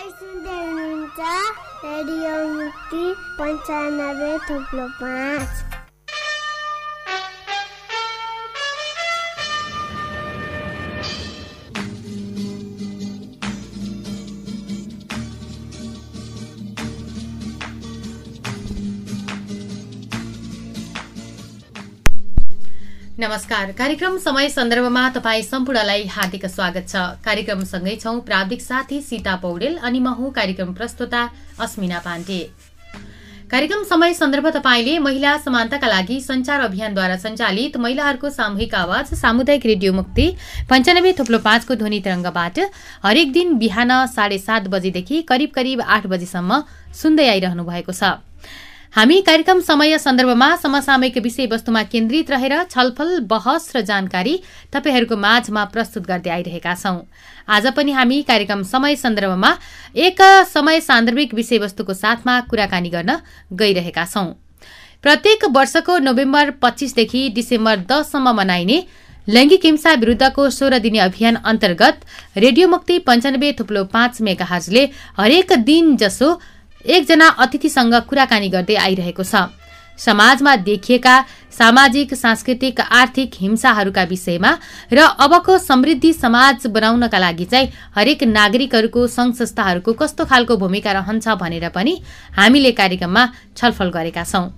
तपाईँ सुन्दै हुनुहुन्छ रेडियो मुक्ति पन्चानब्बे थुप्रो पाँच। नमस्कार। कार्यक्रम समय सन्दर्भमा तपाईँ सम्पूर्णलाई हार्दिक स्वागत छ। कार्यक्रमसँगै छौं प्राविधिक साथी सीता पौडेल अनि म हुँ कार्यक्रम प्रस्तुता अस्मिना पाण्डे। कार्यक्रम समय सन्दर्भ तपाईँले महिला समानताका लागि संचार अभियानद्वारा सञ्चालित महिलाहरूको सामूहिक आवाज सामुदायिक रेडियो मुक्ति पञ्चानब्बे थुप्लो पाँचको ध्वनि तरङ्गबाट हरेक दिन बिहान साढे सात बजेदेखि करिब करिब आठ बजीसम्म सुन्दै आइरहनु भएको छ। हामी कार्यक्रम समय सन्दर्भमा समसामयिक विषयवस्तुमा केन्द्रित रहेर छलफल बहस र जानकारी तपाईँहरूको माझमा प्रस्तुत गर्दै आइरहेका छौं। आज पनि हामी कार्यक्रम समय सन्दर्भमा एक समय सान्दर्भिक विषयवस्तुको साथमा कुराकानी गर्न गइरहेका छौं। प्रत्येक वर्षको नोभेम्बर पच्चीसदेखि डिसेम्बर दससम्म मनाइने लैङ्गिक हिंसा विरूद्धको सोह्र दिने अभियान अन्तर्गत रेडियो मुक्ति पञ्चानब्बे थुप्लो पाँच मेगाहजले हरेक दिन जसो एकजना अतिथिसँग कुराकानी गर्दै आइरहेको छ। समाजमा देखिएका सामाजिक सांस्कृतिक आर्थिक हिंसाहरूका विषयमा र अबको समृद्धि समाज बनाउनका लागि चाहिँ हरेक नागरिकहरूको संघ संस्थाहरूको कस्तो खालको भूमिका रहन्छ भनेर पनि हामीले कार्यक्रममा छलफल गरेका छौं।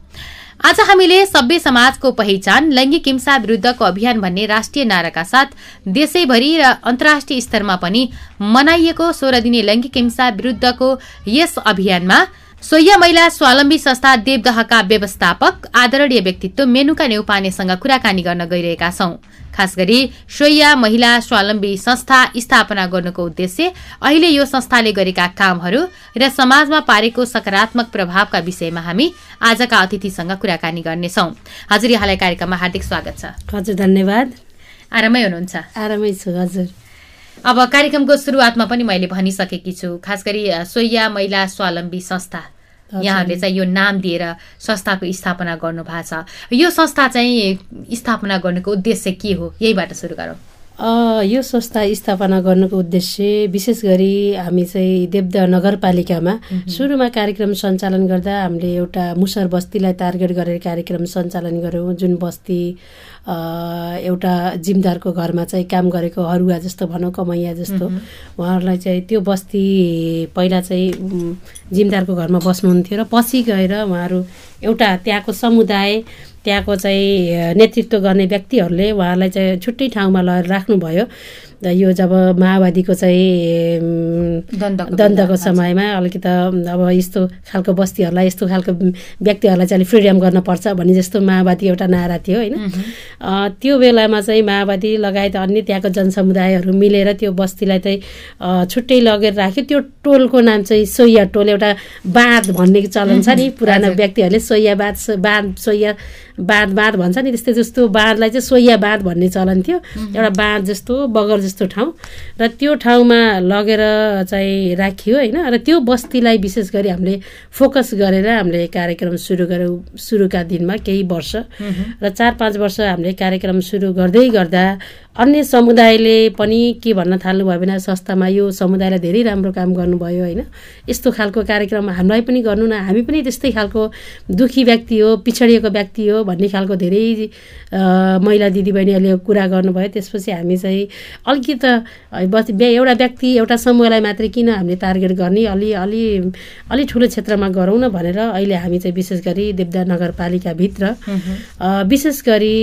आज हामीले सभ्य समाजको पहिचान लैङ्गिक हिंसा विरूद्धको अभियान भन्ने राष्ट्रिय नाराका साथ देशैभरि र अन्तर्राष्ट्रिय स्तरमा पनि मनाइएको सोह्र दिने लैङ्गिक हिंसा विरूद्धको यस अभियानमा सोह्य महिला स्वावलम्बी संस्था देवदहका व्यवस्थापक आदरणीय व्यक्तित्व मेनुका नेउपानेसँग कुराकानी गर्न गइरहेका छौं। खास गरी सोया महिला स्वावलम्बी संस्था स्थापना गर्नुको उद्देश्य अहिले यो संस्थाले गरेका कामहरू र समाजमा पारेको सकारात्मक प्रभावका विषयमा हामी आजका अतिथिसँग कुराकानी गर्नेछौ। हजुर यहाँलाई कार्यक्रममा हार्दिक स्वागत छ। हजुर धन्यवाद। आरामै हुनुहुन्छ? आरामै छु हजुर। अब कार्यक्रमको सुरुवातमा पनि मैले भनिसकेकी छु खास गरी सोया महिला स्वावलम्बी संस्था। यहाँहरूले चाहिँ यो नाम दिएर संस्थाको स्थापना गर्नु भएको छ। यो संस्था चाहिँ स्थापना गर्नुको उद्देश्य के हो? यहीबाट सुरु गरौँ। यो संस्था स्थापना गर्नुको उद्देश्य विशेष गरी हामी चाहिँ देवदा नगरपालिकामा सुरुमा कार्यक्रम सञ्चालन गर्दा हामीले एउटा मुसर बस्तीलाई टार्गेट गरेर कार्यक्रम सञ्चालन गऱ्यौँ जुन बस्ती एउटा जिमदारको घरमा चाहिँ काम गरेको हरुवा जस्तो भनौँ कमैया जस्तो। उहाँहरूलाई चाहिँ त्यो बस्ती पहिला चाहिँ जिमदारको घरमा बस्नुहुन्थ्यो र पछि गएर उहाँहरू एउटा त्यहाँको समुदाय त्यहाँको चाहिँ नेतृत्व गर्ने व्यक्तिहरूले उहाँलाई चाहिँ छुट्टै ठाउँमा लगेर राख्नुभयो। यो जब माओवादीको चाहिँ दण्डको समयमा अलिकति अब यस्तो खालको बस्तीहरूलाई यस्तो खालको व्यक्तिहरूलाई चाहिँ अलिक फ्रिडम गर्नुपर्छ भन्ने जस्तो माओवादी एउटा नारा थियो होइन? त्यो बेलामा चाहिँ माओवादी लगायत अन्य त्यहाँको जनसमुदायहरू मिलेर त्यो बस्तीलाई चाहिँ छुट्टै लगेर राख्यो। त्यो टोलको नाम चाहिँ सोया टोल एउटा बाँध भन्ने चलन छ नि। पुरानो व्यक्तिहरूले सोया बाँध बाँध सोया बाँध बाँध भन्छ नि त्यस्तै जस्तो बाँधलाई चाहिँ सोया बाँध भन्ने चलन थियो। एउटा बाँध जस्तो बगर जस्तो ठाउँ। र त्यो ठाउँमा लगेर चाहिँ राखियो होइन। र त्यो बस्तीलाई विशेष गरी हामीले फोकस गरेर हामीले कार्यक्रम सुरु गऱ्यौँ सुरुका दिनमा केही वर्ष। र चार पाँच वर्ष हामीले कार्यक्रम सुरु गर्दै गर्दा अन्य समुदायले पनि के भन्न थाल्नुभयो भने संस्थामा यो समुदायलाई धेरै राम्रो काम गर्नुभयो होइन। यस्तो खालको कार्यक्रम हामीलाई पनि गर्नु न हामी पनि त्यस्तै खालको दुखी व्यक्ति हो पिछडिएको व्यक्ति हो भन्ने खालको धेरै महिला दिदीबहिनीहरूले कुरा गर्नुभयो। त्यसपछि हामी चाहिँ अलिकति एउटा व्यक्ति एउटा समूहलाई मात्रै किन हामीले टार्गेट गर्ने अलि अलि अलि ठुलो क्षेत्रमा गरौँ न भनेर अहिले हामी चाहिँ विशेष गरी देवदा नगरपालिकाभित्र विशेष गरी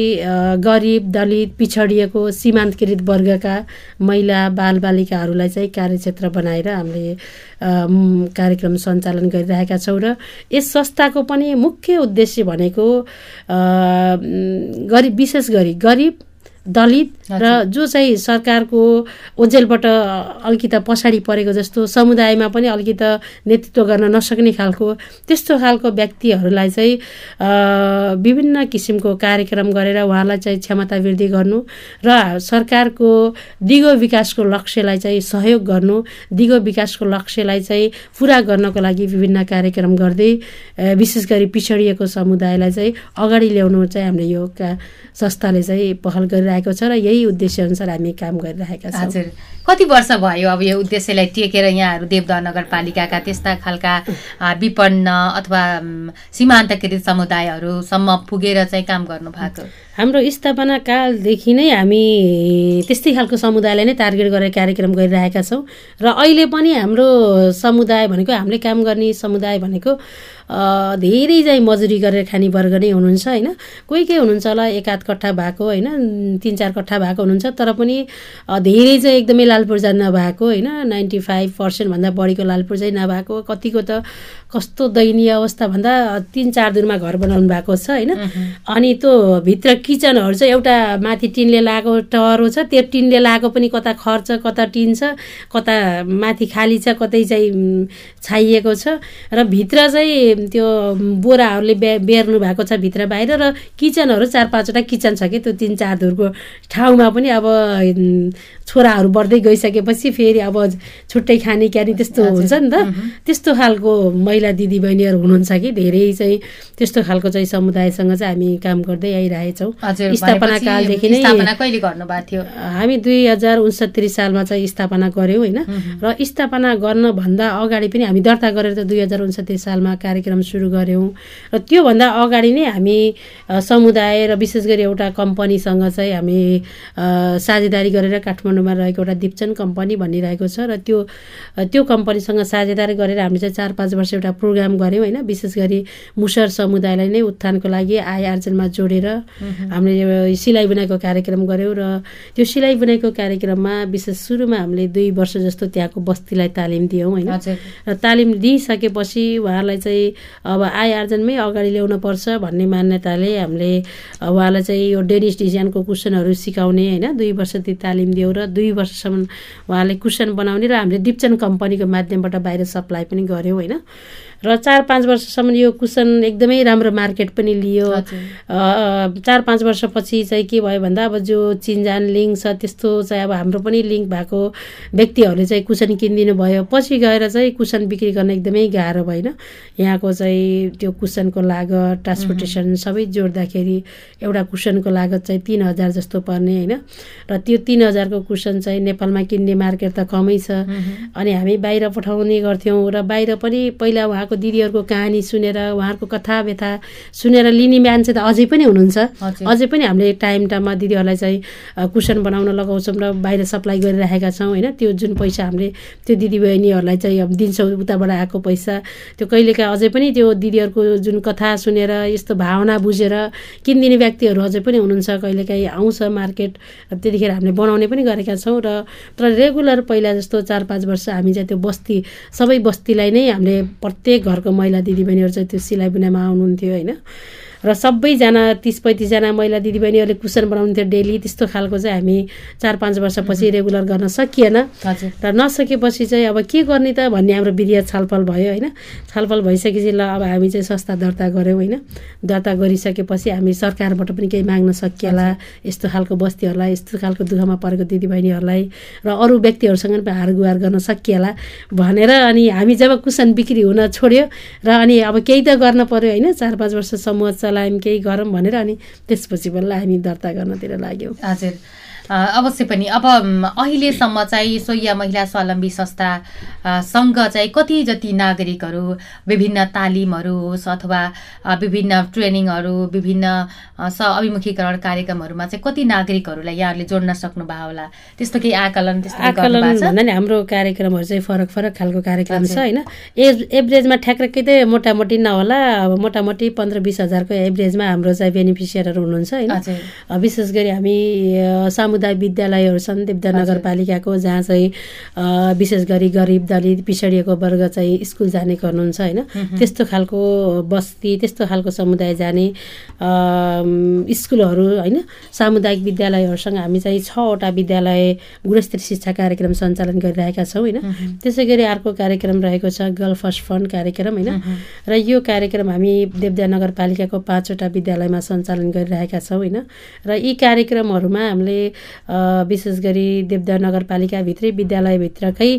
गरिब दलित पिछडिएको सीमान्तकृत वर्गका महिला बालबालिकाहरूलाई चाहिँ कार्यक्षेत्र बनाएर हामीले कार्यक्रम सञ्चालन गरिरहेका छौँ र यस संस्थाको पनि मुख्य उद्देश्य भनेको गरिब विशेष गरी गरिब दलित र जो चाहिँ सरकारको ओजेलबाट अलिकति पछाडि परेको जस्तो समुदायमा पनि अलिकति नेतृत्व गर्न नसक्ने खालको त्यस्तो खालको व्यक्तिहरूलाई चाहिँ विभिन्न किसिमको कार्यक्रम गरेर उहाँलाई चाहिँ क्षमता वृद्धि गर्नु र सरकारको दिगो विकासको लक्ष्यलाई चाहिँ सहयोग गर्नु दिगो विकासको लक्ष्यलाई चाहिँ पुरा गर्नको लागि विभिन्न कार्यक्रम गर्दै विशेष गरी पिछडिएको समुदायलाई चाहिँ अगाडि ल्याउनु चाहिँ हामीले यो संस्थाले चाहिँ पहल गरिरहेको छ र यही उद्देश्यअनुसार हामी काम गरिरहेका छौँ। हजुर। कति वर्ष भयो अब यो उद्देश्यलाई टेकेर यहाँहरू देवदह नगरपालिकाका त्यस्ता खालका विपन्न अथवा सीमान्तकृत समुदायहरूसम्म पुगेर चाहिँ काम गर्नु भएको हाम्रो स्थापना कालदेखि नै हामी त्यस्तै खालको समुदायलाई नै टार्गेट गरेर कार्यक्रम गरिरहेका छौँ। र अहिले पनि हाम्रो समुदाय भनेको हामीले काम गर्ने समुदाय भनेको धेरै चाहिँ मजुरी गरेर खाने वर्ग नै हुनुहुन्छ होइन? कोही कोही हुनुहुन्छ होला एक आध कट्ठा भएको होइन? तिन चार कट्ठा भएको हुनुहुन्छ तर पनि धेरै चाहिँ एकदमै लाल पूर्जा नभएको होइन? नाइन्टी फाइभ पर्सेन्टभन्दा बढीको लाल पूर्जै नभएको कतिको त कस्तो दयनीय अवस्था भन्दा तिन चार दिनमा घर बनाउनु भएको छ होइन? अनि त्यो भित्र किचनहरू चाहिँ एउटा माथि टिनले लगाएको टहरो छ त्यो टिनले लगाएको पनि कता खर्च कता टिन छ कता माथि खाली छ कतै चाहिँ छाइएको छ। र भित्र चाहिँ त्यो बोराहरूले बे बेर्नु भएको छ भित्र बाहिर र किचनहरू चार पाँचवटा किचन छ कि त्यो तिन चार धुरको ठाउँमा पनि अब छोराहरू बढ्दै गइसकेपछि फेरि अब छुट्टै खाने क्यानी त्यस्तो हुन्छ नि त। त्यस्तो खालको महिला दिदीबहिनीहरू हुनुहुन्छ कि धेरै चाहिँ त्यस्तो खालको चाहिँ समुदायसँग चाहिँ हामी काम गर्दै आइरहेछौँ। स्थापना कालदेखि नै स्थापना कहिले गर्नुभएको थियो? हामी दुई हजार उन्सत्तरी सालमा चाहिँ स्थापना गऱ्यौँ होइन। र स्थापना गर्नभन्दा अगाडि पनि हामी दर्ता गरेर त दुई हजार उन्सत्तरी सालमा कार्यक्रम सुरु गऱ्यौँ र त्योभन्दा अगाडि नै हामी समुदाय र विशेष गरी एउटा कम्पनीसँग चाहिँ हामी साझेदारी गरेर काठमाडौँमा रहेको एउटा दिप्चन कम्पनी भनिरहेको छ र त्यो त्यो कम्पनीसँग साझेदारी गरेर हामीले चाहिँ चार पाँच वर्ष एउटा प्रोग्राम गऱ्यौँ होइन। विशेष गरी मुसर समुदायलाई नै उत्थानको लागि आय आर्जनमा जोडेर हामीले सिलाइ बुनाइको कार्यक्रम गऱ्यौँ र त्यो सिलाइ बुनाइको कार्यक्रममा विशेष सुरुमा हामीले दुई वर्ष जस्तो त्यहाँको बस्तीलाई तालिम दियौँ होइन। र तालिम दिइसकेपछि उहाँहरूलाई चाहिँ अब आय आर्जनमै अगाडि ल्याउन पर्छ भन्ने मान्यताले हामीले उहाँलाई चाहिँ यो डेनिस डिजाइनको कुसनहरू सिकाउने होइन। दुई वर्ष ती तालिम दियौँ र दुई वर्षसम्म उहाँले कुसन बनाउने र हामीले दिप्चन कम्पनीको माध्यमबाट बाहिर सप्लाई पनि गऱ्यौँ होइन। र चार पाँच वर्षसम्म यो कुसन एकदमै राम्रो मार्केट पनि लियो। चार पाँच वर्षपछि चाहिँ के भयो भन्दा अब जो चिनजान लिङ्क छ त्यस्तो चाहिँ अब हाम्रो पनि लिङ्क भएको व्यक्तिहरूले चाहिँ कुसन किनिदिनु भयो। पछि गएर चाहिँ कुसन बिक्री गर्न एकदमै गाह्रो भएन। यहाँको चाहिँ त्यो कुसनको लागत ट्रान्सपोर्टेसन सबै जोड्दाखेरि एउटा कुसनको लागत चाहिँ तिन हजार जस्तो पर्ने होइन। र त्यो तिन हजारको कुसन चाहिँ नेपालमा किन्ने मार्केट त कमै छ। अनि हामी बाहिर पठाउने गर्थ्यौँ र बाहिर पनि पहिला उहाँको दिदीहरूको कहानी सुनेर उहाँहरूको कथा व्यथा सुनेर लिने मान्छे त अझै पनि हुनुहुन्छ। अझै पनि हामीले टाइम टाइममा दिदीहरूलाई चाहिँ कुसन बनाउन लगाउँछौँ र बाहिर सप्लाई गरिरहेका छौँ होइन? त्यो जुन पैसा हामीले त्यो दिदीबहिनीहरूलाई चाहिँ अब दिन्छौँ उताबाट आएको पैसा। त्यो कहिलेकाहीँ अझै पनि त्यो दिदीहरूको जुन कथा सुनेर यस्तो भावना बुझेर किनिदिने व्यक्तिहरू अझै पनि हुनुहुन्छ। कहिलेकाहीँ आउँछ मार्केट अब त्यतिखेर हामीले बनाउने पनि गरेका छौँ र तर रेगुलर पहिला जस्तो चार पाँच वर्ष हामी चाहिँ त्यो बस्ती सबै बस्तीलाई नै हामीले प्रत्येक घरको महिला दिदीबहिनीहरू चाहिँ त्यो सिलाइ बुनाइमा आउनुहुन्थ्यो होइन। र सबैजना तिस पैँतिसजना महिला दिदीबहिनीहरूले कुसन बनाउनुहुन्थ्यो डेली त्यस्तो खालको चाहिँ हामी चार पाँच वर्षपछि रेगुलर गर्न सकिएन। र नसकेपछि चाहिँ अब के गर्ने त भन्ने हाम्रो विधिया छलफल भयो होइन? छलफल भइसकेपछि ल अब हामी चाहिँ संस्था दर्ता गऱ्यौँ होइन? दर्ता गरिसकेपछि हामी सरकारबाट पनि केही माग्न सकिएला यस्तो खालको बस्तीहरूलाई यस्तो खालको दुःखमा परेको दिदीबहिनीहरूलाई र अरू व्यक्तिहरूसँग पनि हारगुहार गर्न सकिएला भनेर अनि हामी जब कुसन बिक्री हुन छोड्यो र अनि अब केही त गर्न पर्यो होइन? चार पाँच वर्ष समूह चलायौँ केही गरौँ भनेर अनि त्यसपछि बल्ल हामी दर्ता गर्नतिर लाग्यौँ। हजुर। अवश्य पनि। अब अहिलेसम्म चाहिँ सोया महिला स्वावलम्बी संस्था अ, सँग चाहिँ कति जति नागरिकहरू विभिन्न तालिमहरू होस् अथवा विभिन्न ट्रेनिङहरू विभिन्न स अभिमुखीकरण कार्यक्रमहरूमा चाहिँ कति नागरिकहरूलाई यहाँहरूले जोड्न सक्नुभयो होला? त्यस्तो केही आकलन त्यस्तो आकलन? भन्दा नि हाम्रो कार्यक्रमहरू चाहिँ फरक फरक खालको कार्यक्रम छ होइन? एज एभरेजमा ठ्याक्कै त मोटामोटी नहोला अब मोटामोटी पन्ध्र बिस हजारको एभरेजमा हाम्रो चाहिँ बेनिफिसियरहरू हुनुहुन्छ होइन? विशेष गरी हामी सामुदायिक विद्यालयहरू छन् देवदा नगरपालिकाको जहाँ चाहिँ विशेष गरी गरिब दलित पिछडिएको वर्ग चाहिँ स्कुल जाने गर्नुहुन्छ होइन? त्यस्तो खालको बस्ती त्यस्तो खालको समुदाय जाने स्कुलहरू होइन? सामुदायिक विद्यालयहरूसँग हामी चाहिँ छवटा विद्यालय गुणस्तरीय शिक्षा कार्यक्रम सञ्चालन गरिरहेका छौँ होइन? त्यसै गरी अर्को कार्यक्रम रहेको छ गर्ल फर्स्ट फन्ड कार्यक्रम होइन? र यो कार्यक्रम हामी देवदा नगरपालिकाको पाँचवटा विद्यालयमा सञ्चालन गरिरहेका छौँ होइन? र यी कार्यक्रमहरूमा हामीले विशेष गरी देवदा नगरपालिकाभित्रै विद्यालयभित्रकै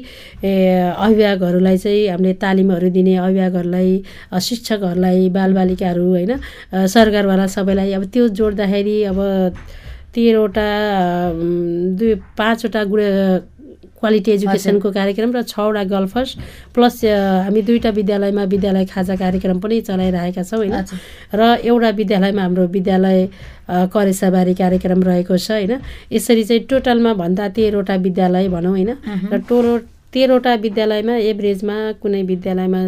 अभिभावकहरूलाई चाहिँ हामीले तालिमहरू दिने अभिभावकहरूलाई शिक्षकहरूलाई बालबालिकाहरू होइन सरकारवाला सबैलाई अब त्यो जोड्दाखेरि अब तेह्रवटा दुई पाँचवटा गुड क्वालिटी एजुकेसनको कार्यक्रम र छवटा गल्फर्स प्लस हामी दुईवटा विद्यालयमा विद्यालय खाजा कार्यक्रम पनि चलाइरहेका छौँ होइन? र एउटा विद्यालयमा हाम्रो विद्यालय करेसाबारी कार्यक्रम रहेको छ होइन? यसरी चाहिँ टोटलमा भन्दा तेह्रवटा विद्यालय भनौँ होइन? र टोलो तेह्रवटा विद्यालयमा एभरेजमा कुनै विद्यालयमा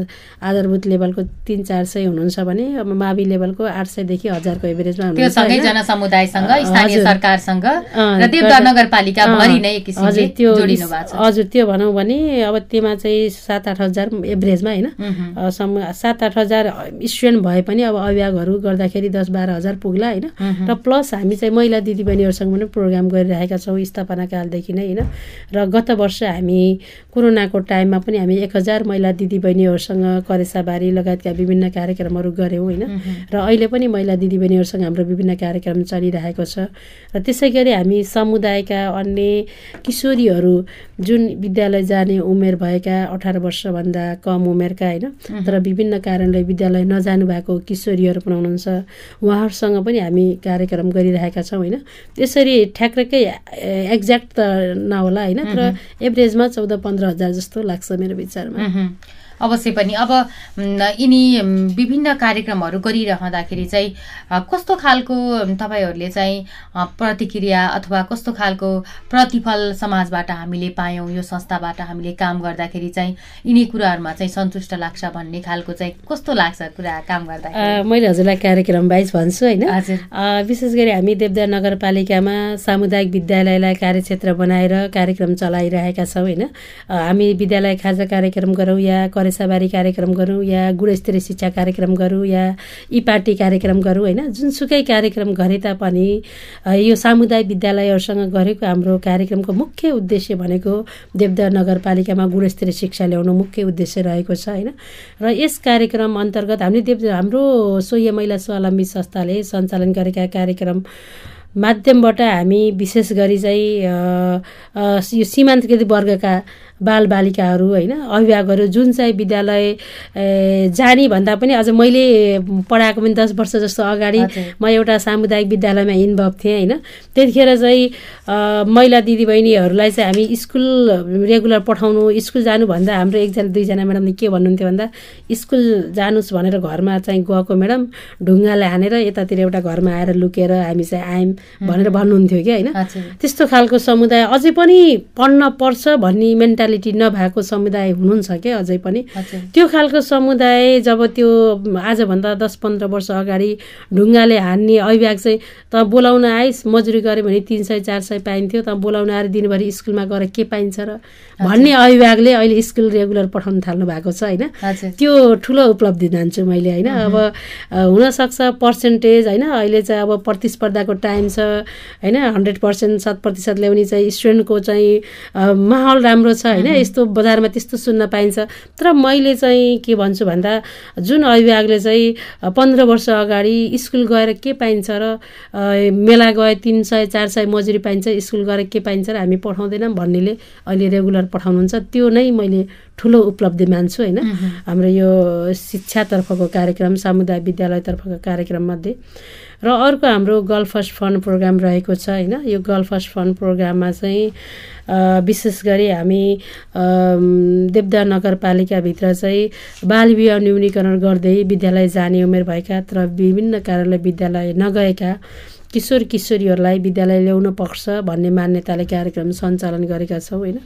आधारभूत लेभलको तिन चार सय हुनुहुन्छ भने अब मावि लेभलको आठ सयदेखि हजारको एभरेजमा हुनुहुन्छ जनसमुदायसँग स्थानीय सरकारसँग हजुर त्यो हजुर त्यो भनौँ भने अब त्योमा चाहिँ सात आठ हजार एभरेजमा होइन। सात आठ हजार स्टुडेन्ट भए पनि अब अभिभावकहरू गर्दाखेरि दस बाह्र हजार पुग्ला होइन। र प्लस हामी चाहिँ महिला दिदीबहिनीहरूसँग पनि प्रोग्राम गरिरहेका छौँ स्थापना कालदेखि नै होइन। र गत वर्ष हामी कोरोनाको टाइममा पनि हामी एक हजार महिला दिदीबहिनीहरूसँग करेसाबारी लगायतका विभिन्न कार्यक्रमहरू गऱ्यौँ होइन? र अहिले पनि महिला दिदीबहिनीहरूसँग हाम्रो विभिन्न कार्यक्रम चलिरहेको छ। र त्यसै गरी हामी समुदायका अन्य किशोरीहरू जुन विद्यालय जाने उमेर भएका अठार वर्षभन्दा कम उमेरका होइन? तर विभिन्न कारणले विद्यालय नजानु भएको किशोरीहरू पनि हुनुहुन्छ। उहाँहरूसँग पनि हामी कार्यक्रम गरिरहेका छौँ होइन? त्यसरी ठ्याक्कै एक्ज्याक्ट त नहोला होइन? तर एभरेजमा चौध पन्ध्र पन्ध्र हजार जस्तो लाग्छ मेरो विचारमा। अवश्य पनि। अब यिनी विभिन्न कार्यक्रमहरू गरिरहँदाखेरि चाहिँ कस्तो खालको तपाईँहरूले चाहिँ प्रतिक्रिया अथवा कस्तो खालको प्रतिफल समाजबाट हामीले पायौँ यो संस्थाबाट हामीले काम गर्दाखेरि चाहिँ यिनी कुराहरूमा चाहिँ सन्तुष्ट लाग्छ भन्ने खालको चाहिँ कस्तो लाग्छ कुरा काम गर्दा मैले हजुरलाई कार्यक्रम वाइज भन्छु होइन? विशेष गरी हामी देवदा नगरपालिकामा सामुदायिक विद्यालयलाई कार्यक्षेत्र बनाएर कार्यक्रम चलाइरहेका छौँ होइन? हामी विद्यालय खाजा कार्यक्रम गरौँ या पेसाबारी कार्यक्रम गरौँ या गुणस्तरीय शिक्षा कार्यक्रम गरौँ या ई पार्टी कार्यक्रम गरौँ होइन? जुनसुकै कार्यक्रम गरे तापनि यो सामुदायिक विद्यालयहरूसँग गरेको हाम्रो कार्यक्रमको मुख्य उद्देश्य भनेको देवदा नगरपालिकामा गुणस्तरीय शिक्षा ल्याउनु मुख्य उद्देश्य रहेको छ होइन? र यस कार्यक्रम अन्तर्गत हामीले देव हाम्रो सोय महिला स्वावलम्बी संस्थाले सञ्चालन गरेका कार्यक्रम माध्यमबाट हामी विशेष गरी चाहिँ यो सीमान्तकृत वर्गका बालबालिकाहरू होइन अभिभावकहरू जुन चाहिँ विद्यालय जाने भन्दा पनि अझ मैले पढाएको पनि दस वर्ष जस्तो अगाडि म एउटा सामुदायिक विद्यालयमा इन्भल्भ थिएँ होइन। त्यतिखेर चाहिँ महिला दिदीबहिनीहरूलाई चाहिँ हामी स्कुल रेगुलर पठाउनु स्कुल जानुभन्दा हाम्रो एकजना दुईजना म्याडमले के भन्नुहुन्थ्यो भन्दा स्कुल जानुहोस् भनेर घरमा चाहिँ गएको म्याडम ढुङ्गाले हानेर यतातिर एउटा घरमा आएर लुकेर हामी चाहिँ आयौँ भनेर भन्नुहुन्थ्यो कि होइन? त्यस्तो खालको समुदाय अझै पनि पढ्न पर्छ भन्ने मेन्टालिटी मेन्टालिटी नभएको समुदाय हुनुहुन्छ क्या अझै पनि। त्यो खालको समुदाय जब त्यो आजभन्दा दस पन्ध्र वर्ष अगाडि ढुङ्गाले हान्ने अभिभावक चाहिँ त बोलाउन आइस मजुरी गऱ्यो भने तिन सय चार सय पाइन्थ्यो त बोलाउन आएर दिनभरि स्कुलमा गएर के पाइन्छ र? भन्ने अभिभावकले अहिले स्कुल रेगुलर पठाउन थाल्नु भएको छ होइन? त्यो ठुलो उपलब्धि जान्छु मैले होइन? अब हुनसक्छ पर्सेन्टेज होइन? अहिले चाहिँ अब प्रतिस्पर्धाको टाइम छ होइन? हन्ड्रेड पर्सेन्ट शत प्रतिशत ल्याउने चाहिँ स्टुडेन्टको चाहिँ माहौल राम्रो छ होइन? यस्तो बजारमा त्यस्तो सुन्न पाइन्छ। तर मैले चाहिँ के भन्छु भन्दा जुन अभिभावकले चाहिँ पन्ध्र वर्ष अगाडि स्कुल गएर के पाइन्छ र मेला गए तिन सय चार सय मजुरी पाइन्छ स्कुल गएर के पाइन्छ र हामी पठाउँदैनौँ भन्नेले अहिले रेगुलर पठाउनुहुन्छ त्यो नै मैले ठुलो उपलब्धि मान्छु होइन? हाम्रो यो शिक्षातर्फको कार्यक्रम समुदाय विद्यालयतर्फको कार्यक्रममध्ये। र अर्को हाम्रो गर्ल फर्स्ट फन्ड प्रोग्राम रहेको छ होइन? यो गर्ल फर्स्ट फन्ड प्रोग्राममा चाहिँ विशेष गरी हामी देवदा नगरपालिकाभित्र चाहिँ बाल विवाह न्यूनीकरण गर्दै विद्यालय जाने उमेर भएका तर विभिन्न कारणले विद्यालय नगएका किशोर किशोरीहरूलाई विद्यालय ल्याउन पर्छ भन्ने मान्यताले कार्यक्रम सञ्चालन गरेका छौँ होइन?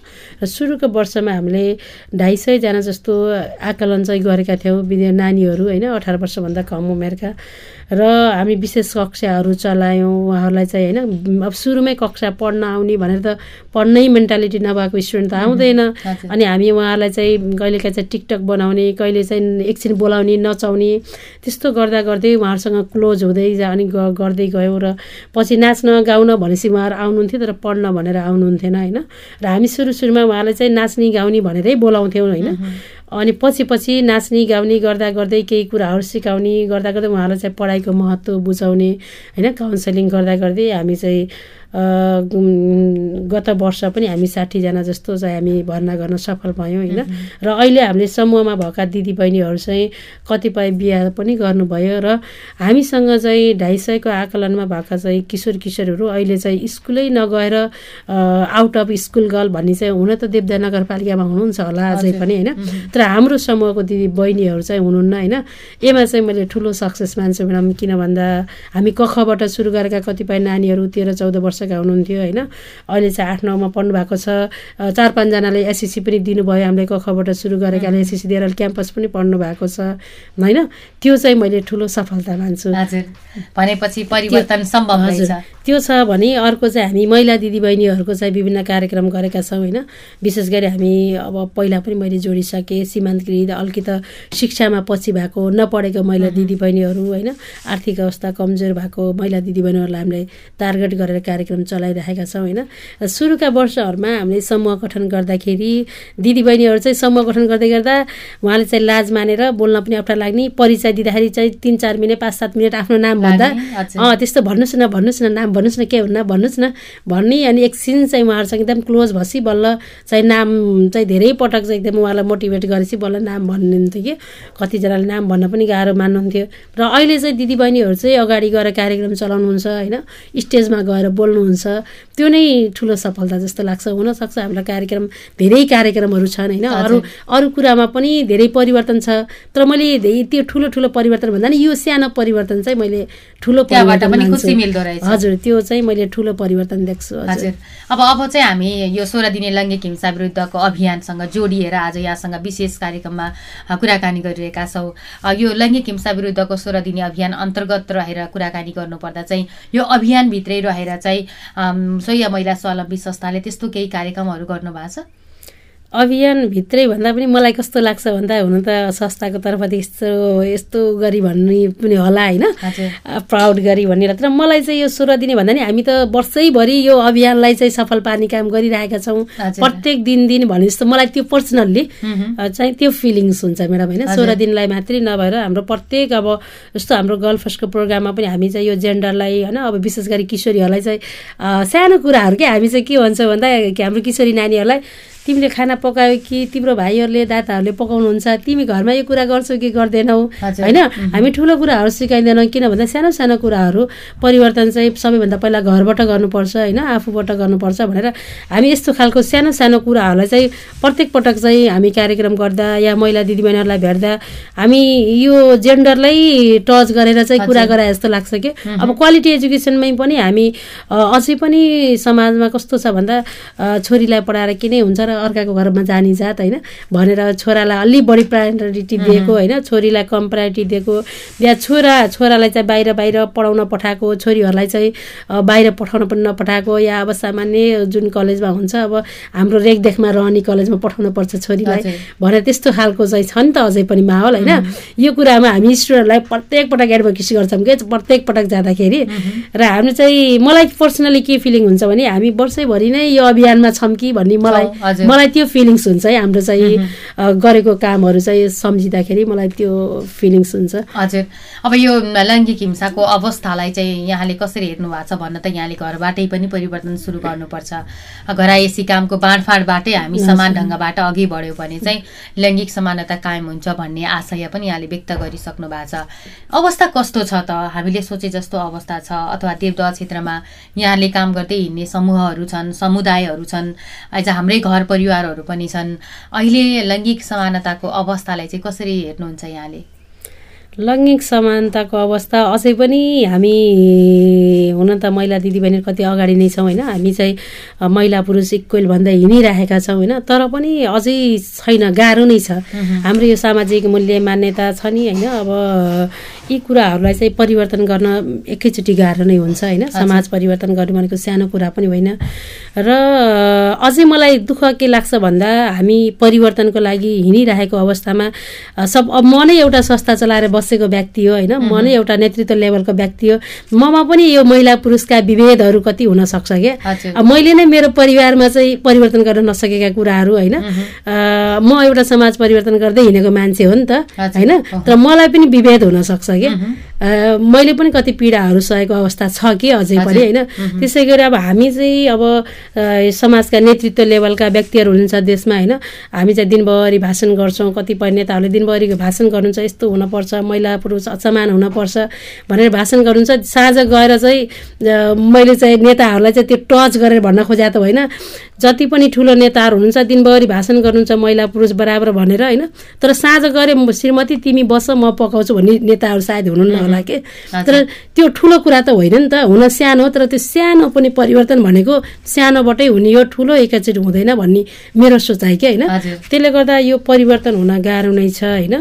र सुरुको वर्षमा हामीले ढाई सयजना जस्तो आकलन चाहिँ गरेका थियौँ विद्या नानीहरू होइन? अठार वर्षभन्दा कम उमेरका। र हामी विशेष कक्षाहरू चलायौँ उहाँहरूलाई चाहिँ होइन? अब सुरुमै कक्षा पढ्न आउने भनेर त पढ्नै मेन्टालिटी नभएको स्टुडेन्ट त आउँदैन। अनि हामी उहाँहरूलाई चाहिँ कहिलेकाहीँ चाहिँ टिकटक बनाउने कहिले चाहिँ एकछिन बोलाउने नचाउने त्यस्तो गर्दा गर्दै उहाँहरूसँग क्लोज हुँदै जा अनि गर्दै गयौँ र पछि नाच्न गाउन भनेपछि उहाँहरू आउनुहुन्थ्यो तर पढ्न भनेर आउनुहुन्थेन होइन? र हामी सुरु सुरुमा उहाँलाई चाहिँ नाच्ने गाउने भनेरै बोलाउँथ्यौँ होइन? अनि पछि पछि नाच्ने गाउने गर्दा गर्दै केही कुराहरू सिकाउने गर्दा गर्दै उहाँलाई चाहिँ पढाइको महत्त्व बुझाउने होइन? काउन्सिलिङ गर्दा गर्दै हामी चाहिँ गत वर्ष पनि हामी साठीजना जस्तो चाहिँ हामी भर्ना गर्न सफल भयौँ होइन? र अहिले हामीले समूहमा भएका दिदीबहिनीहरू चाहिँ कतिपय बिहा पनि गर्नुभयो र हामीसँग चाहिँ ढाई सयको आकलनमा भएका चाहिँ किशोर किशोरहरू अहिले चाहिँ स्कुलै नगएर आउट अफ स्कुल गर्ल भन्ने चाहिँ हुन त देवदा नगरपालिकामा हुनुहुन्छ होला अझै पनि होइन? तर हाम्रो समूहको दिदी बहिनीहरू चाहिँ हुनुहुन्न होइन? एमा चाहिँ मैले ठुलो सक्सेस मान्छु म्याडम किन भन्दा हामी कखबाट सुरु गरेका कतिपय नानीहरू तेह्र चौध वर्षका हुनुहुन्थ्यो होइन? अहिले चाहिँ आठ नौमा पढ्नु भएको छ चार पाँचजनाले एसएससी पनि दिनुभयो। हामीले कखबाट सुरु गरेकाले एसएससी दिएर क्याम्पस पनि पढ्नु भएको छ होइन? त्यो चाहिँ मैले ठुलो सफलता मान्छु। हजुर। भनेपछि परिवर्तन सम्भव त्यो छ भने अर्को चाहिँ हामी महिला दिदीबहिनीहरूको चाहिँ विभिन्न कार्यक्रम गरेका छौँ होइन। विशेष गरी हामी अब पहिला पनि मैले जोडिसकेँ सीमान्तकृत अलिकति शिक्षामा पछि भएको नपढेको महिला दिदीबहिनीहरू होइन। आर्थिक अवस्था कमजोर भएको महिला दिदीबहिनीहरूलाई हामीले टार्गेट गरेर कार्यक्रम चलाइरहेका छौँ होइन। सुरुका वर्षहरूमा हामीले समूह गठन गर्दाखेरि दिदीबहिनीहरू चाहिँ समूह गठन गर्दै गर्दा उहाँले चाहिँ लाज मानेर बोल्न पनि अप्ठ्यारो लाग्ने परिचय दिँदाखेरि चाहिँ तिन चार मिनट पाँच सात मिनट आफ्नो नाम भन्दा। अँ त्यस्तो भन्नुहोस् न भन्नुहोस् न नाम भन्नुहोस् न के हुन्न भन्नुहोस् न। भन्ने अनि एकछिन चाहिँ उहाँहरूसँग एकदम क्लोज भसी बल्ल चाहिँ नाम चाहिँ धेरै पटक चाहिँ एकदम उहाँलाई मोटिभेट गरेपछि बल्ल नाम भन्नुहुन्थ्यो कि। कतिजनाले नाम भन्न पनि गाह्रो मान्नुहुन्थ्यो। र अहिले चाहिँ दिदीबहिनीहरू चाहिँ अगाडि गएर कार्यक्रम चलाउनुहुन्छ होइन। स्टेजमा गएर बोल्नुहुन्छ। त्यो नै ठुलो सफलता जस्तो लाग्छ हुनसक्छ। हामीलाई कार्यक्रम धेरै कार्यक्रमहरू छन् होइन। अरू अरू कुरामा पनि धेरै परिवर्तन छ। तर मैले धेरै त्यो ठुलो ठुलो परिवर्तन भन्दा नि यो सानो परिवर्तन चाहिँ मैले ठुलो। हजुर त्यो चाहिँ मैले ठुलो परिवर्तन देख्छु हजुर। अब अब चाहिँ हामी यो सोह्र दिने लैङ्गिक हिंसा विरुद्धको अभियानसँग जोडिएर आज यहाँसँग विशेष कार्यक्रममा कुराकानी गरिरहेका छौँ। यो लैङ्गिक हिंसा विरुद्धको सोह्र दिने अभियान अन्तर्गत रहेर कुराकानी गर्नुपर्दा चाहिँ यो अभियानभित्रै रहेर चाहिँ सोह्य महिला स्वावलम्बी संस्थाले त्यस्तो केही कार्यक्रमहरू गर्नुभएको छ? अभियानभित्रै भन्दा पनि मलाई कस्तो लाग्छ भन्दा हुन त संस्थाको तर्फदेखि यस्तो यस्तो गरी भन्ने पनि होला होइन। प्राउड गरी भनेर तर मलाई चाहिँ यो सोह्र दिने भन्दा नि हामी त वर्षैभरि यो अभियानलाई चाहिँ सफल पार्ने काम गरिरहेका छौँ। प्रत्येक दिन दिन भने जस्तो मलाई त्यो पर्सनल्ली। चाहिँ त्यो फिलिङ्स हुन्छ म्याडम होइन। सोह्र दिनलाई मात्रै नभएर हाम्रो प्रत्येक अब जस्तो हाम्रो गर्ल फर्स्टको प्रोग्राममा पनि हामी चाहिँ यो जेन्डरलाई होइन अब विशेष गरी किशोरीहरूलाई चाहिँ सानो कुराहरू के हामी चाहिँ के भन्छ भन्दा हाम्रो किशोरी नानीहरूलाई तिमीले खाना पकायो कि तिम्रो भाइहरूले दादाहरूले पकाउनुहुन्छ? तिमी घरमा यो कुरा गर्छौ कि गर्दैनौ। होइन? हामी ठुलो कुराहरू सिकाइँदैनौँ किन भन्दा सानो सानो कुराहरू परिवर्तन चाहिँ सबैभन्दा पहिला घरबाट गर्नुपर्छ होइन? आफूबाट गर्नुपर्छ भनेर हामी यस्तो खालको सानो सानो कुराहरूलाई चाहिँ प्रत्येक पटक चाहिँ हामी कार्यक्रम गर्दा या महिला दिदीबहिनीहरूलाई भेट्दा हामी यो जेन्डरलाई टच गरेर चाहिँ कुरा गराए जस्तो लाग्छ कि? अब क्वालिटी एजुकेसनमै पनि हामी अझै पनि समाजमा कस्तो छ भन्दा छोरीलाई पढाएर के नै हुन्छ र अर्काको घरमा जाने जात होइन? भनेर छोरालाई अलि बढी प्रायोरिटी दिएको होइन? छोरीलाई कम प्रायोरिटी दिएको। या छोरा छोरालाई चाहिँ बाहिर बाहिर पढाउन पठाएको छोरीहरूलाई चाहिँ बाहिर पठाउन पनि नपठाएको। या अब सामान्य जुन कलेजमा हुन्छ अब हाम्रो रेखदेखमा रहने कलेजमा पठाउनु पर्छ छोरीलाई। भनेर त्यस्तो खालको चाहिँ छ नि त अझै पनि माहौल होइन? यो कुरामा हामी स्टुडेन्टलाई प्रत्येक पटक एडभोकेसी गर्छौँ कि? प्रत्येक पटक जाँदाखेरि। र हामी चाहिँ मलाई पर्सनली के फिलिङ हुन्छ भने हामी वर्षैभरि नै यो अभियानमा छौँ कि भन्ने मलाई। मलाई त्यो फिलिङ्स हुन्छ है हाम्रो चाहिँ गरेको कामहरू चाहिँ सम्झिँदाखेरि मलाई त्यो फिलिङ्स हुन्छ। हजुर। अब यो लैङ्गिक हिंसाको अवस्थालाई चाहिँ यहाँले कसरी हेर्नु भएको छ भन्न त यहाँले घरबाटै पनि परिवर्तन सुरु गर्नुपर्छ। घरायसी कामको बाँडफाँडबाटै हामी समान ढङ्गबाट अघि बढ्यौँ भने चाहिँ लैङ्गिक समानता कायम हुन्छ भन्ने आशय पनि यहाँले व्यक्त गरिसक्नु भएको छ। अवस्था कस्तो छ त? हामीले सोचे जस्तो अवस्था छ अथवा देवदह क्षेत्रमा यहाँले काम गर्दै हिँड्ने समूहहरू छन् समुदायहरू छन् आज हाम्रै घर परिवारहरू पनि छन्। अहिले लैङ्गिक समानताको अवस्थालाई चाहिँ कसरी हेर्नुहुन्छ यहाँले? लैङ्गिक समानताको अवस्था अझै पनि हामी हुन त महिला दिदीबहिनी कति अगाडि नै छौँ होइन? हामी चाहिँ महिला पुरुष इक्वेल भन्दै हिँडिरहेका छौँ होइन? तर पनि अझै छैन गाह्रो नै छ। हाम्रो यो सामाजिक मूल्य मान्यता छ नि होइन? अब यी कुराहरूलाई चाहिँ परिवर्तन गर्न एकैचोटि गाह्रो नै हुन्छ होइन? समाज परिवर्तन गर्नु भनेको सानो कुरा पनि होइन। र अझै मलाई दुःख के लाग्छ भन्दा हामी परिवर्तनको लागि हिँडिरहेको अवस्थामा सब अब म नै एउटा संस्था चलाएर बसेको व्यक्ति हो होइन? म नै एउटा नेतृत्व लेभलको व्यक्ति हो। ममा पनि यो महिला पुरुषका विभेदहरू कति हुन सक्छ क्या मैले नै मेरो परिवारमा चाहिँ परिवर्तन गर्न नसकेका कुराहरू होइन? म एउटा समाज परिवर्तन गर्दै हिँडेको मान्छे हो नि त। होइन? तर मलाई पनि विभेद हुन सक्छ क्या अ, मैले पनि कति पीडाहरू सहेको अवस्था छ कि अझै पनि होइन? त्यसै गरी अब हामी चाहिँ अब समाजका नेतृत्व लेभलका व्यक्तिहरू हुनुहुन्छ देशमा होइन? हामी चाहिँ दिनभरि भाषण गर्छौँ कतिपय नेताहरूले दिनभरि भाषण गर्नुहुन्छ यस्तो हुनपर्छ महिला पुरुष समान हुनपर्छ भनेर भाषण गर्नुहुन्छ। साँझ गएर चाहिँ मैले चाहिँ नेताहरूलाई चाहिँ त्यो टच गरेर भन्न खोजा त होइन। जति पनि ठुलो नेताहरू हुनुहुन्छ दिनभरि भाषण गर्नुहुन्छ महिला पुरुष बराबर भनेर होइन? तर साँझ गरे श्रीमती तिमी बस म पकाउँछु भन्ने नेताहरू सायद हुनुहुन्न होला कि? तर त्यो ठुलो कुरा त होइन नि त। हुन सानो तर त्यो सानो पनि परिवर्तन भनेको सानोबाटै हुने यो ठुलो एकैचोटि हुँदैन भन्ने मेरो सोचाइ कि होइन। त्यसले गर्दा यो परिवर्तन हुन गाह्रो नै छ होइन?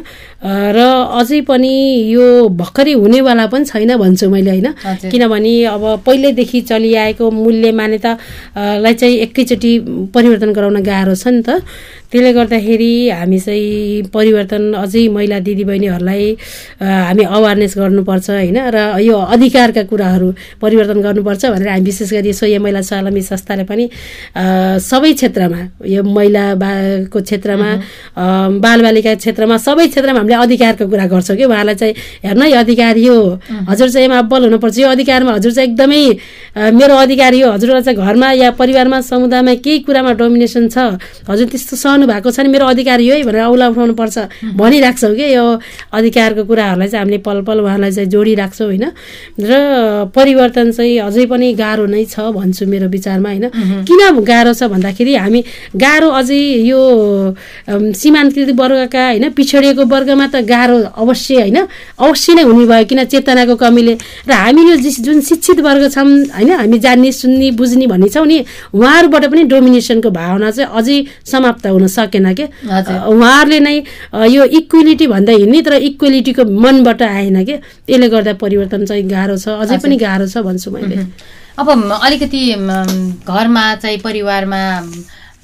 र अझै पनि यो भर्खरै हुनेवाला पनि छैन भन्छु मैले होइन। किनभने अब पहिल्यैदेखि चलिआएको मूल्य मान्यता अ, लाई चाहिँ एकैचोटि परिवर्तन गराउन गाह्रो छ नि त। त्यसले गर्दाखेरि हामी चाहिँ परिवर्तन अझै महिला दिदीबहिनीहरूलाई हामी अवेरनेस गर्नुपर्छ होइन। र यो अधिकारका कुराहरू परिवर्तन गर्नुपर्छ भनेर हामी विशेष गरी स्वयं महिला स्वावलम्बी संस्थाले पनि सबै क्षेत्रमा यो महिला बाको क्षेत्रमा बालबालिका क्षेत्रमा सबै क्षेत्रमा हामीले अधिकारको कुरा गर्छौँ कि? उहाँलाई चाहिँ हेर्न है अधिकार यो हजुर चाहिँ यसमा अब्बल हुनुपर्छ। यो अधिकारमा हजुर चाहिँ एकदमै मेरो अधिकार यो हजुरलाई चाहिँ घरमा या परिवारमा समुदायमा केही कुरामा डोमिनेसन छ। हजुर त्यस्तो सहनु भएको छ नि मेरो अधिकार यो है भनेर औला उठाउनुपर्छ। भनिराख्छौँ कि? यो अधिकारको कुराहरूलाई चाहिँ हामीले पल पल उहाँलाई चाहिँ जोडिराख्छौँ होइन। र परिवर्तन चाहिँ अझै पनि गाह्रो नै छ भन्छु मेरो विचारमा होइन। किन गाह्रो छ भन्दाखेरि हामी गाह्रो अझै यो सीमान्तकृत वर्गका होइन पिछडिएको वर्गमा त गाह्रो अवश्य होइन। अवश्य नै हुने भयो किन चेतनाको कमीले। र हामी यो जुन शिक्षित वर्ग छौँ होइन हामी जान्ने सुन्ने बुझ्ने भन्ने छौँ नि उहाँहरूबाट पनि डोमिनेसनको भावना चाहिँ अझै समाप्त हुन सकेन के? उहाँहरूले नै यो इक्वेलिटी भन्दा हिँड्ने तर इक्वेलिटीको मनबाट आएन के? त्यसले गर्दा परिवर्तन चाहिँ गाह्रो छ अझै पनि गाह्रो छ भन्छु मैले। अब अलिकति घरमा चाहिँ परिवारमा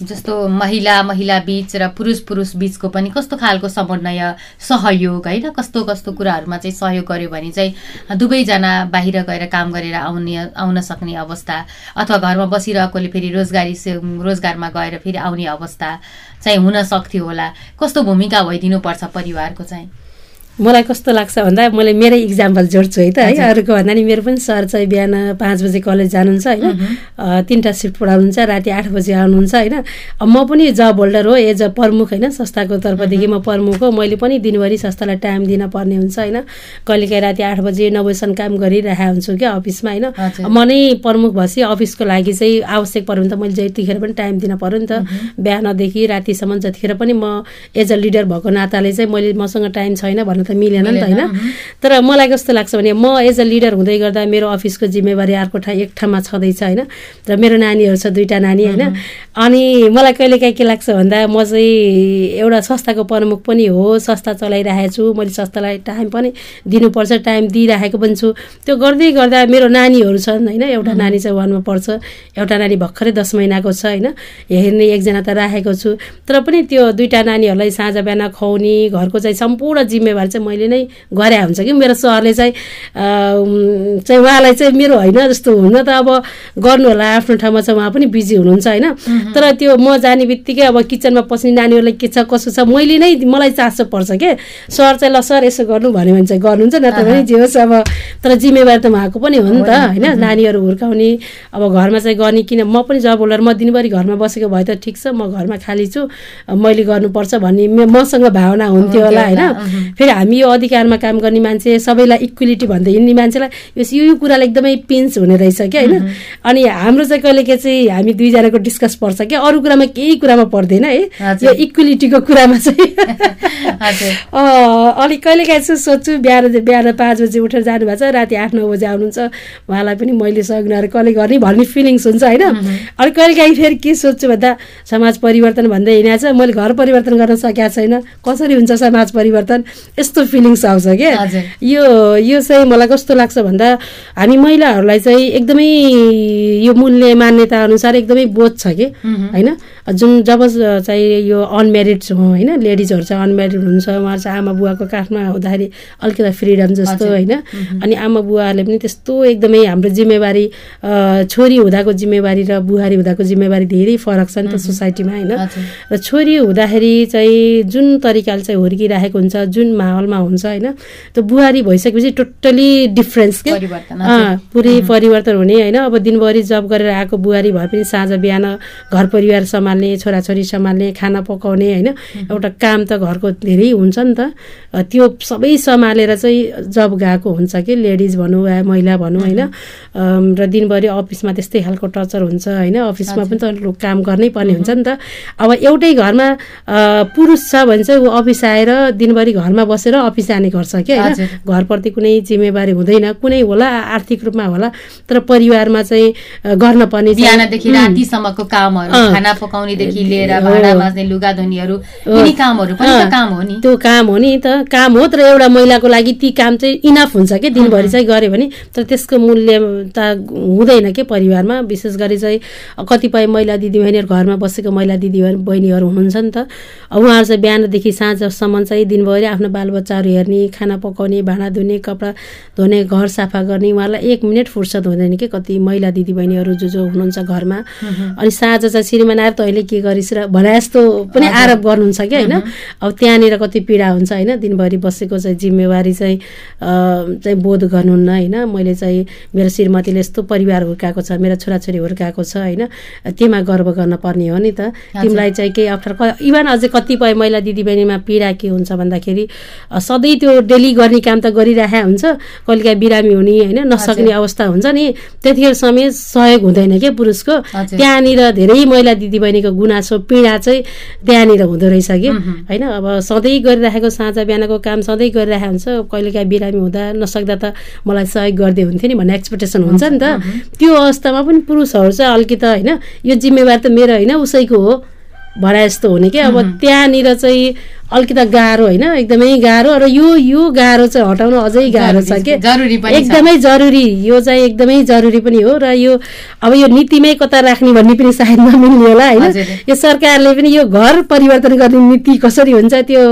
जस्तो महिला महिला बीच र पुरुष पुरुष बीचको पनि कस्तो खालको समन्वय सहयोग होइन? कस्तो कस्तो कुराहरूमा चाहिँ सहयोग गर्यो भने चाहिँ दुवैजना बाहिर गएर काम गरेर आउने आउन सक्ने अवस्था अथवा घरमा बसिरहेकोले फेरि रोजगारी रोजगारमा गएर फेरि आउने अवस्था चाहिँ हुन सक्थ्यो होला। कस्तो भूमिका भइदिनुपर्छ परिवारको चाहिँ? मलाई कस्तो लाग्छ भन्दा मैले मेरै इक्जाम्पल जोड्छु है त है अरूको भन्दा नि मेरो पनि सर चाहिँ बिहान पाँच बजे कलेज जानुहुन्छ होइन। तिनवटा सिफ्ट पढाउनुहुन्छ राति आठ बजी आउनुहुन्छ होइन। म पनि जब होल्डर हो एज अ प्रमुख होइन संस्थाको तर्फदेखि म प्रमुख हो। मैले पनि दिनभरि संस्थालाई टाइम दिन पर्ने हुन्छ होइन। कहिलेकाहीँ राति आठ बजे नौ बजीसम्म काम गरिरहेको हुन्छु क्या अफिसमा होइन। म नै प्रमुख भएपछि अफिसको लागि चाहिँ आवश्यक पऱ्यो भने त मैले जतिखेर पनि टाइम दिन पऱ्यो नि त बिहानदेखि रातिसम्म जतिखेर पनि म एज अ लिडर भएको नाताले चाहिँ मैले मसँग टाइम छैन भन्नु त मिलेन नि त होइन? तर मलाई कस्तो लाग्छ भने म एज अ लिडर हुँदै गर्दा मेरो अफिसको जिम्मेवारी अर्को ठाउँ एक ठाउँमा छँदैछ होइन? र मेरो नानीहरू छ दुईवटा नानी होइन? अनि मलाई कहिलेकाहीँ के लाग्छ भन्दा म चाहिँ एउटा संस्थाको प्रमुख पनि हो संस्था चलाइरहेको छु मैले संस्थालाई टाइम पनि दिनुपर्छ टाइम दिइराखेको पनि छु। त्यो गर्दै गर्दा मेरो नानीहरू छन् होइन? एउटा नानी चाहिँ वानमा पढ्छ एउटा नानी भर्खरै दस महिनाको छ होइन? हेर्ने एकजना त राखेको छु। तर पनि त्यो दुईवटा नानीहरूलाई साँझ बिहान खुवाउने घरको चाहिँ सम्पूर्ण जिम्मेवारी चाहिँ मैले नै गरे हुन्छ कि? मेरो सरले चाहिँ चाहिँ उहाँलाई चाहिँ मेरो होइन जस्तो हुन त अब गर्नु होला आफ्नो ठाउँमा छ उहाँ पनि बिजी हुनुहुन्छ होइन। तर त्यो म जाने बित्तिकै अब किचनमा पस्ने नानीहरूलाई के छ कसो छ मैले नै मलाई चासो पर्छ के? सर चाहिँ ल सर यसो गर्नु भन्यो भने चाहिँ गर्नुहुन्छ न त भने जे होस् अब। तर जिम्मेवारी त उहाँको पनि हो नि त होइन? नानीहरू हुर्काउने अब घरमा चाहिँ गर्ने किन म पनि जब होल्डर म दिनभरि घरमा बसेको भए त ठिक छ म घरमा खाली छु मैले गर्नुपर्छ भन्ने मसँग भावना हुन्थ्यो होला होइन? फेरि हामी यो अधिकारमा काम गर्ने मान्छे सबैलाई इक्वेलिटी भन्दै हिँड्ने मान्छेलाई यो यो कुरालाई एकदमै पिन्च हुने रहेछ क्या होइन? अनि हाम्रो चाहिँ कहिले के चाहिँ हामी दुईजनाको डिस्कस पर्छ क्या? अरू कुरामा केही कुरामा पर्दैन है। यो इक्वेलिटीको कुरामा चाहिँ। अलिक कहिले काहीँ चाहिँ सोध्छु बिहान बिहान पाँच बजी उठेर जानुभएको छ राति आठ नौ बजी आउनुहुन्छ। उहाँलाई पनि मैले सघ्नुहरू कसले गर्ने भन्ने फिलिङ्स हुन्छ होइन? अनि कहिले काहीँ फेरि के सोध्छु भन्दा समाज परिवर्तन भन्दै हिँडेको छ। मैले घर परिवर्तन गर्न सकेको छैन। कसरी हुन्छ समाज परिवर्तन? यस्तो फिलिङ्स आउँछ क्या। यो यो चाहिँ मलाई कस्तो लाग्छ भन्दा हामी महिलाहरूलाई चाहिँ एकदमै यो मूल्य मान्यता अनुसार एकदमै बोध छ कि? होइन? जुन जब चाहिँ यो अनम्यारिड छौँ होइन? लेडिजहरू चाहिँ अनम्यारिड हुनुहुन्छ उहाँहरू चाहिँ आमा बुवाको काखमा हुँदाखेरि अलिकति फ्रिडम जस्तो। होइन? अनि आमा बुवाहरूले पनि त्यस्तो एकदमै हाम्रो जिम्मेवारी छोरी हुँदाको जिम्मेवारी र बुहारी हुँदाको जिम्मेवारी धेरै फरक छ नि त सोसाइटीमा होइन। र छोरी हुँदाखेरि चाहिँ जुन तरिकाले चाहिँ हुर्किराखेको हुन्छ जुन माहौल माहौलमा हुन्छ होइन। त्यो बुहारी भइसकेपछि टोटली डिफ्रेन्स के पुरै परिवर्तन हुने होइन। अब दिनभरि जब गरेर आएको बुहारी भए पनि साँझ बिहान घर परिवार सम्हाल्ने छोराछोरी सम्हाल्ने खाना पकाउने होइन। एउटा काम त घरको धेरै हुन्छ नि त। त्यो सबै सम्हालेर चाहिँ जब गएको हुन्छ कि लेडिज भनौँ या महिला भनौँ होइन। र दिनभरि अफिसमा त्यस्तै खालको टर्चर हुन्छ होइन। अफिसमा पनि त काम गर्नै पर्ने हुन्छ नि त। अब एउटै घरमा पुरुष छ भने चाहिँ ऊ अफिस आएर दिनभरि घरमा बसेर अफिस जाने गर्छ कि होइन। घरप्रति कुनै जिम्मेवारी हुँदैन कुनै होला आर्थिक रूपमा होला तर परिवारमा चाहिँ गर्न पर्ने बिहानदेखि रातिसम्मको कामहरू। खाना पकाउनेदेखि लिएर। भाँडा माझ्ने लुगा धुनेहरू कामहरू पनि त अँ, काम हो नि त्यो काम हो नि त काम हो तर एउटा महिलाको लागि ती काम चाहिँ इनफ हुन्छ कि दिनभरि चाहिँ गऱ्यो भने तर त्यसको मूल्य त हुँदैन के परिवारमा विशेष गरी चाहिँ कतिपय महिला दिदीबहिनीहरू घरमा बसेको महिला दिदी बहिनीहरू हुनुहुन्छ नि त उहाँहरू चाहिँ बिहानदेखि साँझसम्म चाहिँ दिनभरि आफ्नो बालबच्चाहरू हेर्ने खाना पकाउने भाँडा धुने कपडा धुने घर सफा गर्ने उहाँहरूलाई एक मिनट फुर्सद हुँदैन कि कति महिला दिदीबहिनीहरू जो जो हुनुहुन्छ घरमा। अनि साँझ चाहिँ श्रीमान आएर तैँले के गरिस् र भने जस्तो पनि आरोप गर्नुहुन्छ कि होइन? अब त्यहाँनिर कति पीडा हुन्छ होइन? दिनभरि बसेको चाहिँ जिम्मेवारी चाहिँ चाहिँ बोध गर्नुहुन्न होइन? मैले चाहिँ मेरो श्रीमतीले यस्तो परिवार हुर्काएको छ मेरो छोराछोरी हुर्काएको छ होइन? त्योमा गर्व गर्न पर्ने हो नि त। तिमीलाई चाहिँ केही अप्ठ्यारो इभन अझै कतिपय महिला दिदीबहिनीमा पीडा के हुन्छ भन्दाखेरि सधैँ त्यो डेली गर्ने काम त गरिरहेको हुन्छ कहिलेकाहीँ बिरामी हुने होइन नसक्ने अवस्था हुन्छ नि त्यतिखेर समेत सहयोग हुँदैन क्या पुरुषको। त्यहाँनिर धेरै महिला दिदीबहिनीको गुनासो पीडा चाहिँ त्यहाँनिर हुँदो रहेछ कि। होइन अब सधैँ गरिराखेको साँझ बिहानको काम सधैँ गरिरहेको हुन्छ कहिलेकाहीँ बिरामी हुँदा नसक्दा त मलाई सहयोग गर्दै हुन्थ्यो नि भन्ने एक्सपेक्टेसन हुन्छ नि त। त्यो अवस्थामा पनि पुरुषहरू चाहिँ अलिकति होइन यो जिम्मेवारी त मेरो होइन उसैको हो। भरा जस्तो हुने कि अब त्यहाँनिर चाहिँ अलिकति गाह्रो होइन एकदमै गाह्रो। र यो यो गाह्रो चाहिँ हटाउन अझै गाह्रो छ कि। एकदमै जरुरी। यो चाहिँ एकदमै जरुरी पनि हो र यो अब यो नीतिमै कता राख्ने भन्ने पनि सायद नमिल्ने होला होइन। यो सरकारले पनि यो घर परिवर्तन गर्ने नीति कसरी हुन्छ त्यो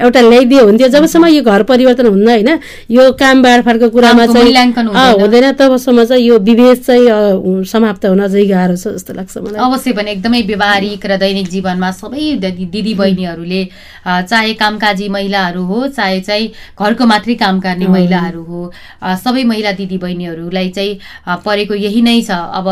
एउटा ल्याइदियो हुन्थ्यो। जबसम्म यो घर परिवर्तन हुन्न होइन? यो काम बाँडफाँडको कुरामा चाहिँ हुँदैन। तबसम्म चाहिँ यो विभेद चाहिँ समाप्त हुन अझै गाह्रो छ जस्तो लाग्छ मलाई। अवश्य पनि एकदमै व्यवहारिक र दैनिक जीवनमा सबै दिदी बहिनीहरूले चाहे कामकाजी महिलाहरू हो चाहे चाहिँ घरको मात्रै काम गर्ने महिलाहरू हो सबै महिला दिदी बहिनीहरूलाई चाहिँ परेको यही नै छ। अब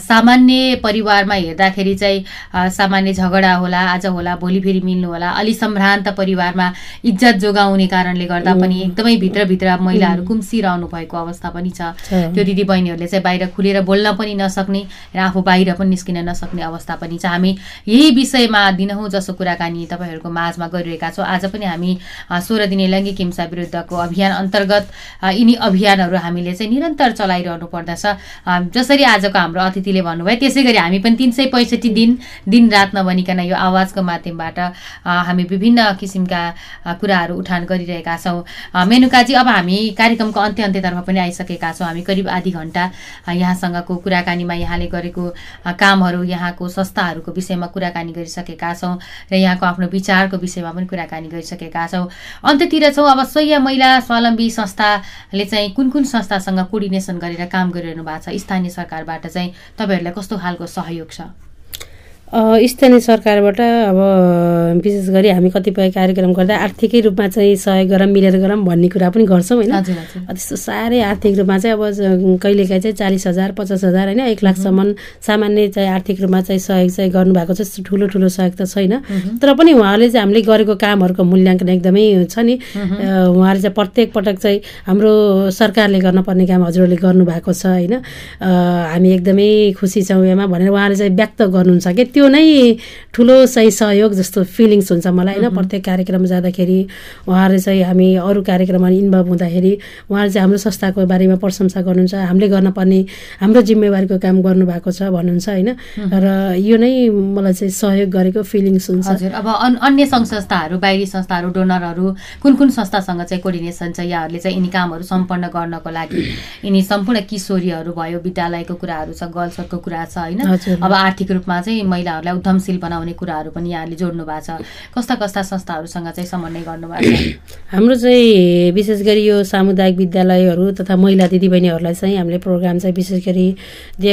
सामान्य परिवारमा हेर्दाखेरि चाहिँ सामान्य झगडा होला आज होला भोलि फेरि मिल्नु होला अलि सम्भ्रान्त परिवारमा इज्जत जोगाउने कारणले गर्दा पनि एकदमै भित्रभित्र महिलाहरू कुम्सिरहनु भएको अवस्था पनि छ। त्यो दिदी बहिनीहरूले चाहिँ बाहिर खुलेर बोल्न पनि नसक्ने र आफू बाहिर पनि निस्किन नसक्ने अवस्था पनि छ। हामी यही विषयमा दिनहुँ जसो कुराकानी तपाईँहरूको माझमा गरिरहेका छौँ। आज पनि हामी सोह्र दिने लैङ्गिक हिंसा विरुद्धको अभियान अन्तर्गत यिनी अभियानहरू हामीले चाहिँ निरन्तर चलाइरहनु पर्दछ। जसरी आजको हाम्रो अतिथिले भन्नुभयो त्यसै गरी हामी पनि तिन सय पैँसठी दिन रात नभनिकन यो आवाजको माध्यमबाट हामी विभिन्न किसिमका कुराहरू उठान गरिरहेका छौँ। मेनुकाजी अब हामी कार्यक्रमको अन्त्य अन्त्यतर्फ पनि आइसकेका छौँ। हामी करिब आधी घन्टा यहाँसँगको कुराकानीमा यहाँले गरेको कामहरू यहाँको संस्थाहरूको विषयमा कुराकानी गरिसकेका छौँ र यहाँको आफ्नो विचारको विषयमा पनि कुराकानी गरिसकेका छौँ। अन्त्यतिर छौँ अब स्वयं महिला स्वावलम्बी संस्थाले चाहिँ कुन कुन संस्थासँग कोर्डिनेसन गरेर काम गरिरहनु भएको छ? स्थानीय सरकारबाट चाहिँ तपाईँहरूलाई कस्तो खालको सहयोग छ? स्थानीय सरकारबाट अब विशेष गरी हामी कतिपय कार्यक्रम गर्दा आर्थिकै रूपमा चाहिँ सहयोग गरौँ मिलेर गरौँ भन्ने कुरा पनि गर्छौँ होइन? त्यस्तो साह्रै आर्थिक रूपमा चाहिँ अब कहिलेकाहीँ चाहिँ चालिस हजार पचास हजार होइन एक लाखसम्म सामान्य चाहिँ आर्थिक रूपमा चाहिँ सहयोग चाहिँ गर्नुभएको छ ठुलो ठुलो सहयोग त छैन। तर पनि उहाँहरूले चाहिँ हामीले गरेको कामहरूको मूल्याङ्कन एकदमै छ नि। अ, उहाँहरूले चाहिँ प्रत्येक पटक चाहिँ हाम्रो सरकारले गर्नुपर्ने काम हजुरहरूले गर्नुभएको छ होइन? हामी एकदमै खुसी छौँ यसमा भनेर उहाँले चाहिँ व्यक्त गर्नुहुन्छ कि त्यो नै ठुलो चाहिँ सहयोग जस्तो फिलिङ्स हुन्छ मलाई होइन? प्रत्येक कार्यक्रम जाँदाखेरि उहाँहरूले चाहिँ हामी अरू कार्यक्रममा इन्भल्भ हुँदाखेरि उहाँले चाहिँ हाम्रो संस्थाको बारेमा प्रशंसा गर्नुहुन्छ हामीले गर्नुपर्ने हाम्रो जिम्मेवारीको काम गर्नुभएको छ भन्नुहुन्छ होइन? र यो नै मलाई चाहिँ सहयोग गरेको फिलिङ्स हुन्छ। हजुर अब अन- अन्य सङ्घ संस्थाहरू बाहिरी संस्थाहरू डोनरहरू कुन कुन संस्थासँग चाहिँ कोर्डिनेसन छ यहाँहरूले चाहिँ यिनी कामहरू सम्पन्न गर्नको लागि यिनी सम्पूर्ण किशोरीहरू भयो विद्यालयको कुराहरू छ गर्ल्सहरूको कुरा छ होइन। अब आर्थिक रूपमा चाहिँ महिलाहरूलाई उद्यमशील बनाउने कुराहरू पनि यहाँले जोड्नु भएको छ। कस्ता कस्ता संस्थाहरूसँग चाहिँ समन्वय गर्नुभएको छ? हाम्रो चाहिँ विशेष गरी यो सामुदायिक विद्यालयहरू तथा महिला दिदीबहिनीहरूलाई चाहिँ हामीले प्रोग्राम चाहिँ विशेष गरी दे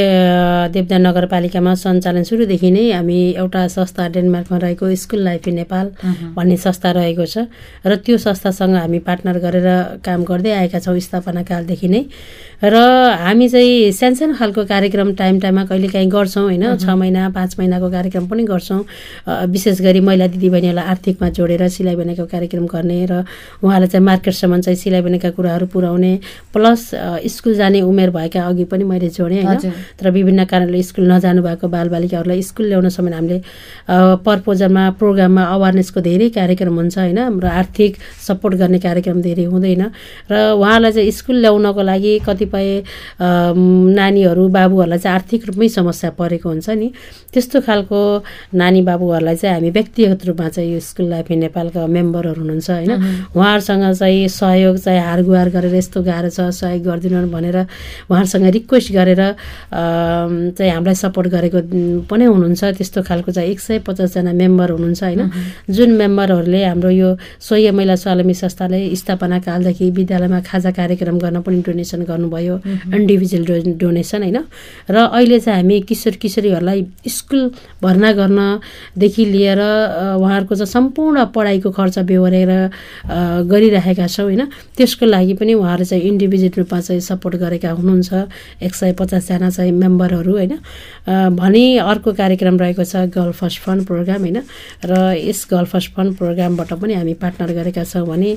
देवदा नगरपालिकामा सञ्चालन सुरुदेखि नै हामी एउटा संस्था डेनमार्कमा रहेको स्कुल लाइफ इन नेपाल भन्ने संस्था रहेको छ। र त्यो संस्थासँग हामी पार्टनर गरेर काम गर्दै आएका छौँ स्थापना कालदेखि नै। र हामी चाहिँ सानसानो खालको कार्यक्रम टाइम टाइममा कहिलेकाहीँ गर्छौँ होइन? छ महिना पाँच महिनाको कार्यक्रम पनि गर्छौँ। विशेष गरी महिला दिदीबहिनीहरूलाई आर्थिकमा जोडेर सिलाइ बुनाइको कार्यक्रम गर्ने र उहाँलाई चाहिँ मार्केटसम्म चाहिँ सिलाइ बुनाइका कुराहरू पुर्याउने प्लस स्कुल जाने उमेर भएका अघि पनि मैले जोडेँ होइन। तर विभिन्न कारणले स्कुल नजानु भएको बालबालिकाहरूलाई स्कुल ल्याउनसम्म हामीले पर्पोजलमा प्रोग्राममा अवेरनेसको धेरै कार्यक्रम हुन्छ होइन हाम्रो आर्थिक सपोर्ट गर्ने कार्यक्रम धेरै हुँदैन। र उहाँलाई चाहिँ स्कुल ल्याउनको लागि कतिपय नानीहरू बाबुहरूलाई चाहिँ आर्थिक रूपमै समस्या परेको हुन्छ नि। त्यस्तो खालको नानी बाबुहरूलाई चाहिँ हामी व्यक्तिगत रूपमा चाहिँ यो स्कुल लाइफ इन नेपालका मेम्बरहरू हुनुहुन्छ होइन? उहाँहरूसँग चाहिँ सहयोग चाहिँ हारगुहार गरेर यस्तो गाह्रो छ सहयोग गरिदिनु भनेर उहाँहरूसँग रिक्वेस्ट गरेर चाहिँ हामीलाई सपोर्ट गरेको पनि हुनुहुन्छ। त्यस्तो खालको चाहिँ एक सय पचासजना मेम्बर हुनुहुन्छ होइन? जुन मेम्बरहरूले हाम्रो यो सोय महिला स्वावलम्बी संस्थाले स्थापना कालदेखि विद्यालयमा खाजा कार्यक्रम गर्न पनि डोनेसन गर्नुभयो इन्डिभिजुअल डो डोनेसन होइन? र अहिले चाहिँ हामी किशोर किशोरीहरूलाई स्कुल भर्ना गर्नदेखि लिएर उहाँहरूको चाहिँ सम्पूर्ण पढाइको खर्च बेहोरेर गरिरहेका छौँ होइन? त्यसको लागि पनि उहाँहरू चाहिँ इन्डिभिजुअल रूपमा चाहिँ सपोर्ट गरेका हुनुहुन्छ। एक सय पचासजना चाहिँ मेम्बरहरू होइन? भने अर्को कार्यक्रम रहेको छ गर्ल फर्स्ट फन्ड प्रोग्राम होइन? र यस गर्ल फर्स्ट फन्ड प्रोग्रामबाट पनि हामी पार्टनर गरेका छौँ भने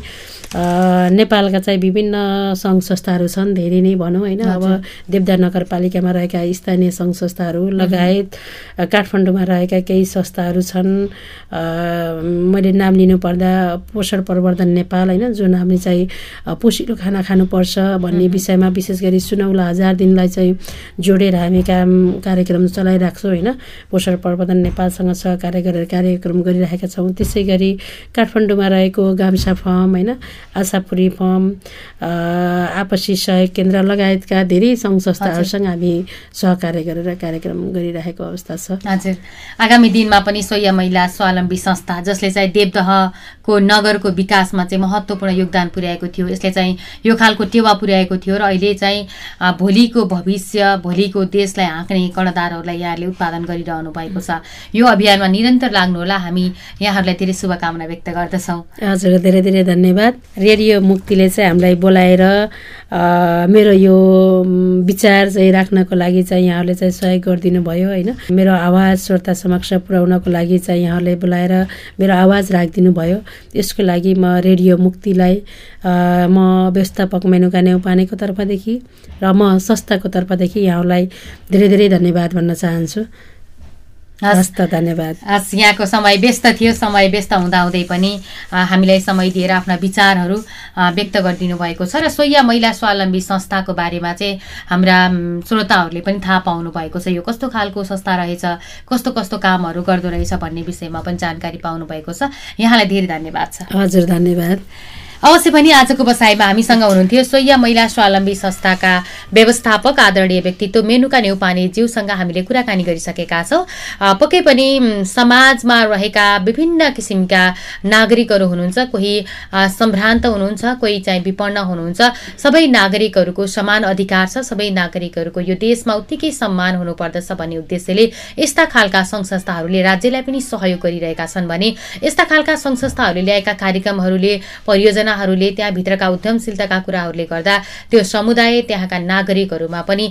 नेपालका चाहिँ विभिन्न सङ्घ संस्थाहरू छन् धेरै नै भनौँ होइन? अब देवदार नगरपालिकामा रहेका स्थानीय सङ्घ संस्थाहरू लगायत काठमाडौँमा रहेका केही संस्थाहरू छन्। मैले नाम लिनुपर्दा पोषण प्रवर्धन नेपाल होइन जुन हामी चाहिँ पोसिलो खाना खानुपर्छ भन्ने विषयमा विशेष गरी सुनौला हजार दिनलाई चाहिँ जोडेर हामी काम कार्यक्रम चलाइराख्छौँ होइन। पोषण प्रवर्धन नेपालसँग सहकार्य गरेर कार्यक्रम गरिरहेका छौँ। त्यसै गरी काठमाडौँमा रहेको गाम्सा फर्म होइन आशापुरी फर्म आपसी सहयोग केन्द्र लगायतका धेरै सङ्घ संस्थाहरूसँग हामी सहकार्य गरेर कार्यक्रम गरिरहेको अवस्था छ। हजुर। आगामी दिनमा पनि सोय महिला स्वावलम्बी संस्था जसले चाहिँ देवदहको नगरको विकासमा चाहिँ महत्त्वपूर्ण योगदान पुर्याएको थियो यसले चाहिँ यो खालको टेवा पुर्याएको थियो र अहिले चाहिँ भोलिको भविष्य भोलिको देशलाई हाँक्ने कर्णधारहरूलाई यहाँले उत्पादन गरिरहनु भएको छ। यो अभियानमा निरन्तर लाग्नुहोला हामी यहाँहरूलाई धेरै शुभकामना व्यक्त गर्दछौँ। हजुर धेरै धेरै धन्यवाद। रेडियो मुक्तिले चाहिँ हामीलाई बोलाएर मेरो यो विचार चाहिँ राख्नको लागि चाहिँ यहाँहरूले चाहिँ सहयोग गरिदिनु भयो होइन? मेरो आवाज श्रोता समक्ष पुर्याउनको लागि चाहिँ यहाँहरूले बोलाएर मेरो आवाज राखिदिनु भयो यसको लागि म रेडियो मुक्तिलाई म व्यवस्थापक मेनुका नेउपानेको तर्फदेखि र म संस्थाको तर्फदेखि यहाँहरूलाई धेरै धेरै धन्यवाद भन्न चाहन्छु। हस् त धन्यवाद हस् यहाँको समय व्यस्त थियो समय व्यस्त हुँदाहुँदै पनि हामीलाई समय दिएर आफ्ना विचारहरू व्यक्त गरिदिनु भएको छ र सोया महिला स्वावलम्बी संस्थाको बारेमा चाहिँ हाम्रा श्रोताहरूले पनि थाहा पाउनु भएको छ यो कस्तो खालको संस्था रहेछ कस्तो कस्तो कामहरू गर्दो रहेछ भन्ने विषयमा पनि जानकारी पाउनु भएको छ यहाँलाई धेरै धन्यवाद छ हजुर धन्यवाद अवश्य पनि आजको बसाइमा हामीसँग हुनुहुन्थ्यो सोया महिला स्वावलम्बी संस्थाका व्यवस्थापक आदरणीय व्यक्तित्व मेनुका नेउपाने ज्यूसँग हामीले कुराकानी गरिसकेका छौँ। पक्कै पनि समाजमा रहेका विभिन्न किसिमका नागरिकहरू हुनुहुन्छ कोही सम्भ्रान्त हुनुहुन्छ कोही चाहिँ विपन्न हुनुहुन्छ। सबै नागरिकहरूको समान अधिकार छ सबै नागरिकहरूको यो देशमा उत्तिकै सम्मान हुनुपर्दछ भन्ने उद्देश्यले यस्ता खालका सङ्घ संस्थाहरूले राज्यलाई पनि सहयोग गरिरहेका छन् भने यस्ता खालका सङ्घ संस्थाहरूले ल्याएका कार्यक्रमहरूले परियोजना योजनाहरूले त्यहाँभित्रका उद्यमशीलताका कुराहरूले गर्दा त्यो समुदाय त्यहाँका नागरिकहरूमा पनि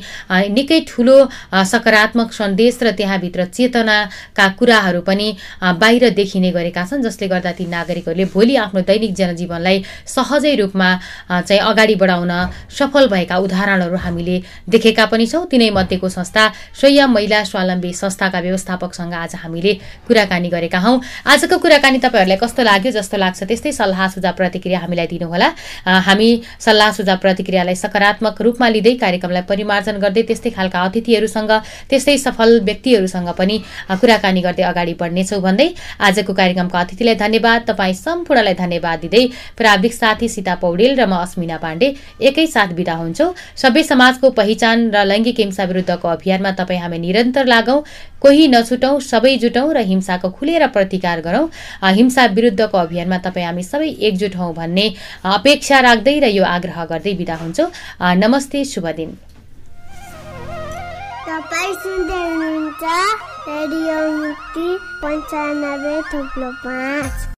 निकै ठुलो सकारात्मक सन्देश र त्यहाँभित्र चेतनाका कुराहरू पनि बाहिर देखिने गरेका छन् जसले गर्दा ती नागरिकहरूले भोलि आफ्नो दैनिक जनजीवनलाई सहजै रूपमा चाहिँ अगाडि बढाउन सफल भएका उदाहरणहरू हामीले देखेका पनि छौँ। तिनै मध्येको संस्था स्वयं महिला स्वावलम्बी संस्थाका व्यवस्थापकसँग आज हामीले कुराकानी गरेका हौँ। आजको कुराकानी तपाईँहरूलाई कस्तो लाग्यो जस्तो लाग्छ त्यस्तै सल्लाह सुझाव प्रतिक्रिया हामी हामीलाई दिनुहोला हामी सल्लाह सुझाव प्रतिक्रियालाई सकारात्मक रूपमा लिँदै कार्यक्रमलाई परिमार्जन गर्दै त्यस्तै खालका अतिथिहरूसँग त्यस्तै सफल व्यक्तिहरूसँग पनि कुराकानी गर्दै अगाडि बढ्नेछौँ भन्दै आजको कार्यक्रमको अतिथिलाई धन्यवाद। तपाईँ सम्पूर्णलाई धन्यवाद दिँदै प्राविधिक साथी सीता पौडेल र म अस्मिना पाण्डे एकैसाथ विदा हुन्छौँ। सबै समाजको पहिचान र लैङ्गिक हिंसा विरुद्धको अभियानमा तपाईँ हामी निरन्तर लागौँ। कोही नछुटौँ सबै जुटौँ र हिंसाको खुलेर प्रतिकार गरौँ। हिंसा विरुद्धको अभियानमा तपाईँ हामी सबै एकजुट हौँ भन्ने अपेक्षा राख्दै र यो आग्रह गर्दै विदा हुन्छौँ। नमस्ते शुभ दिन। रेडियो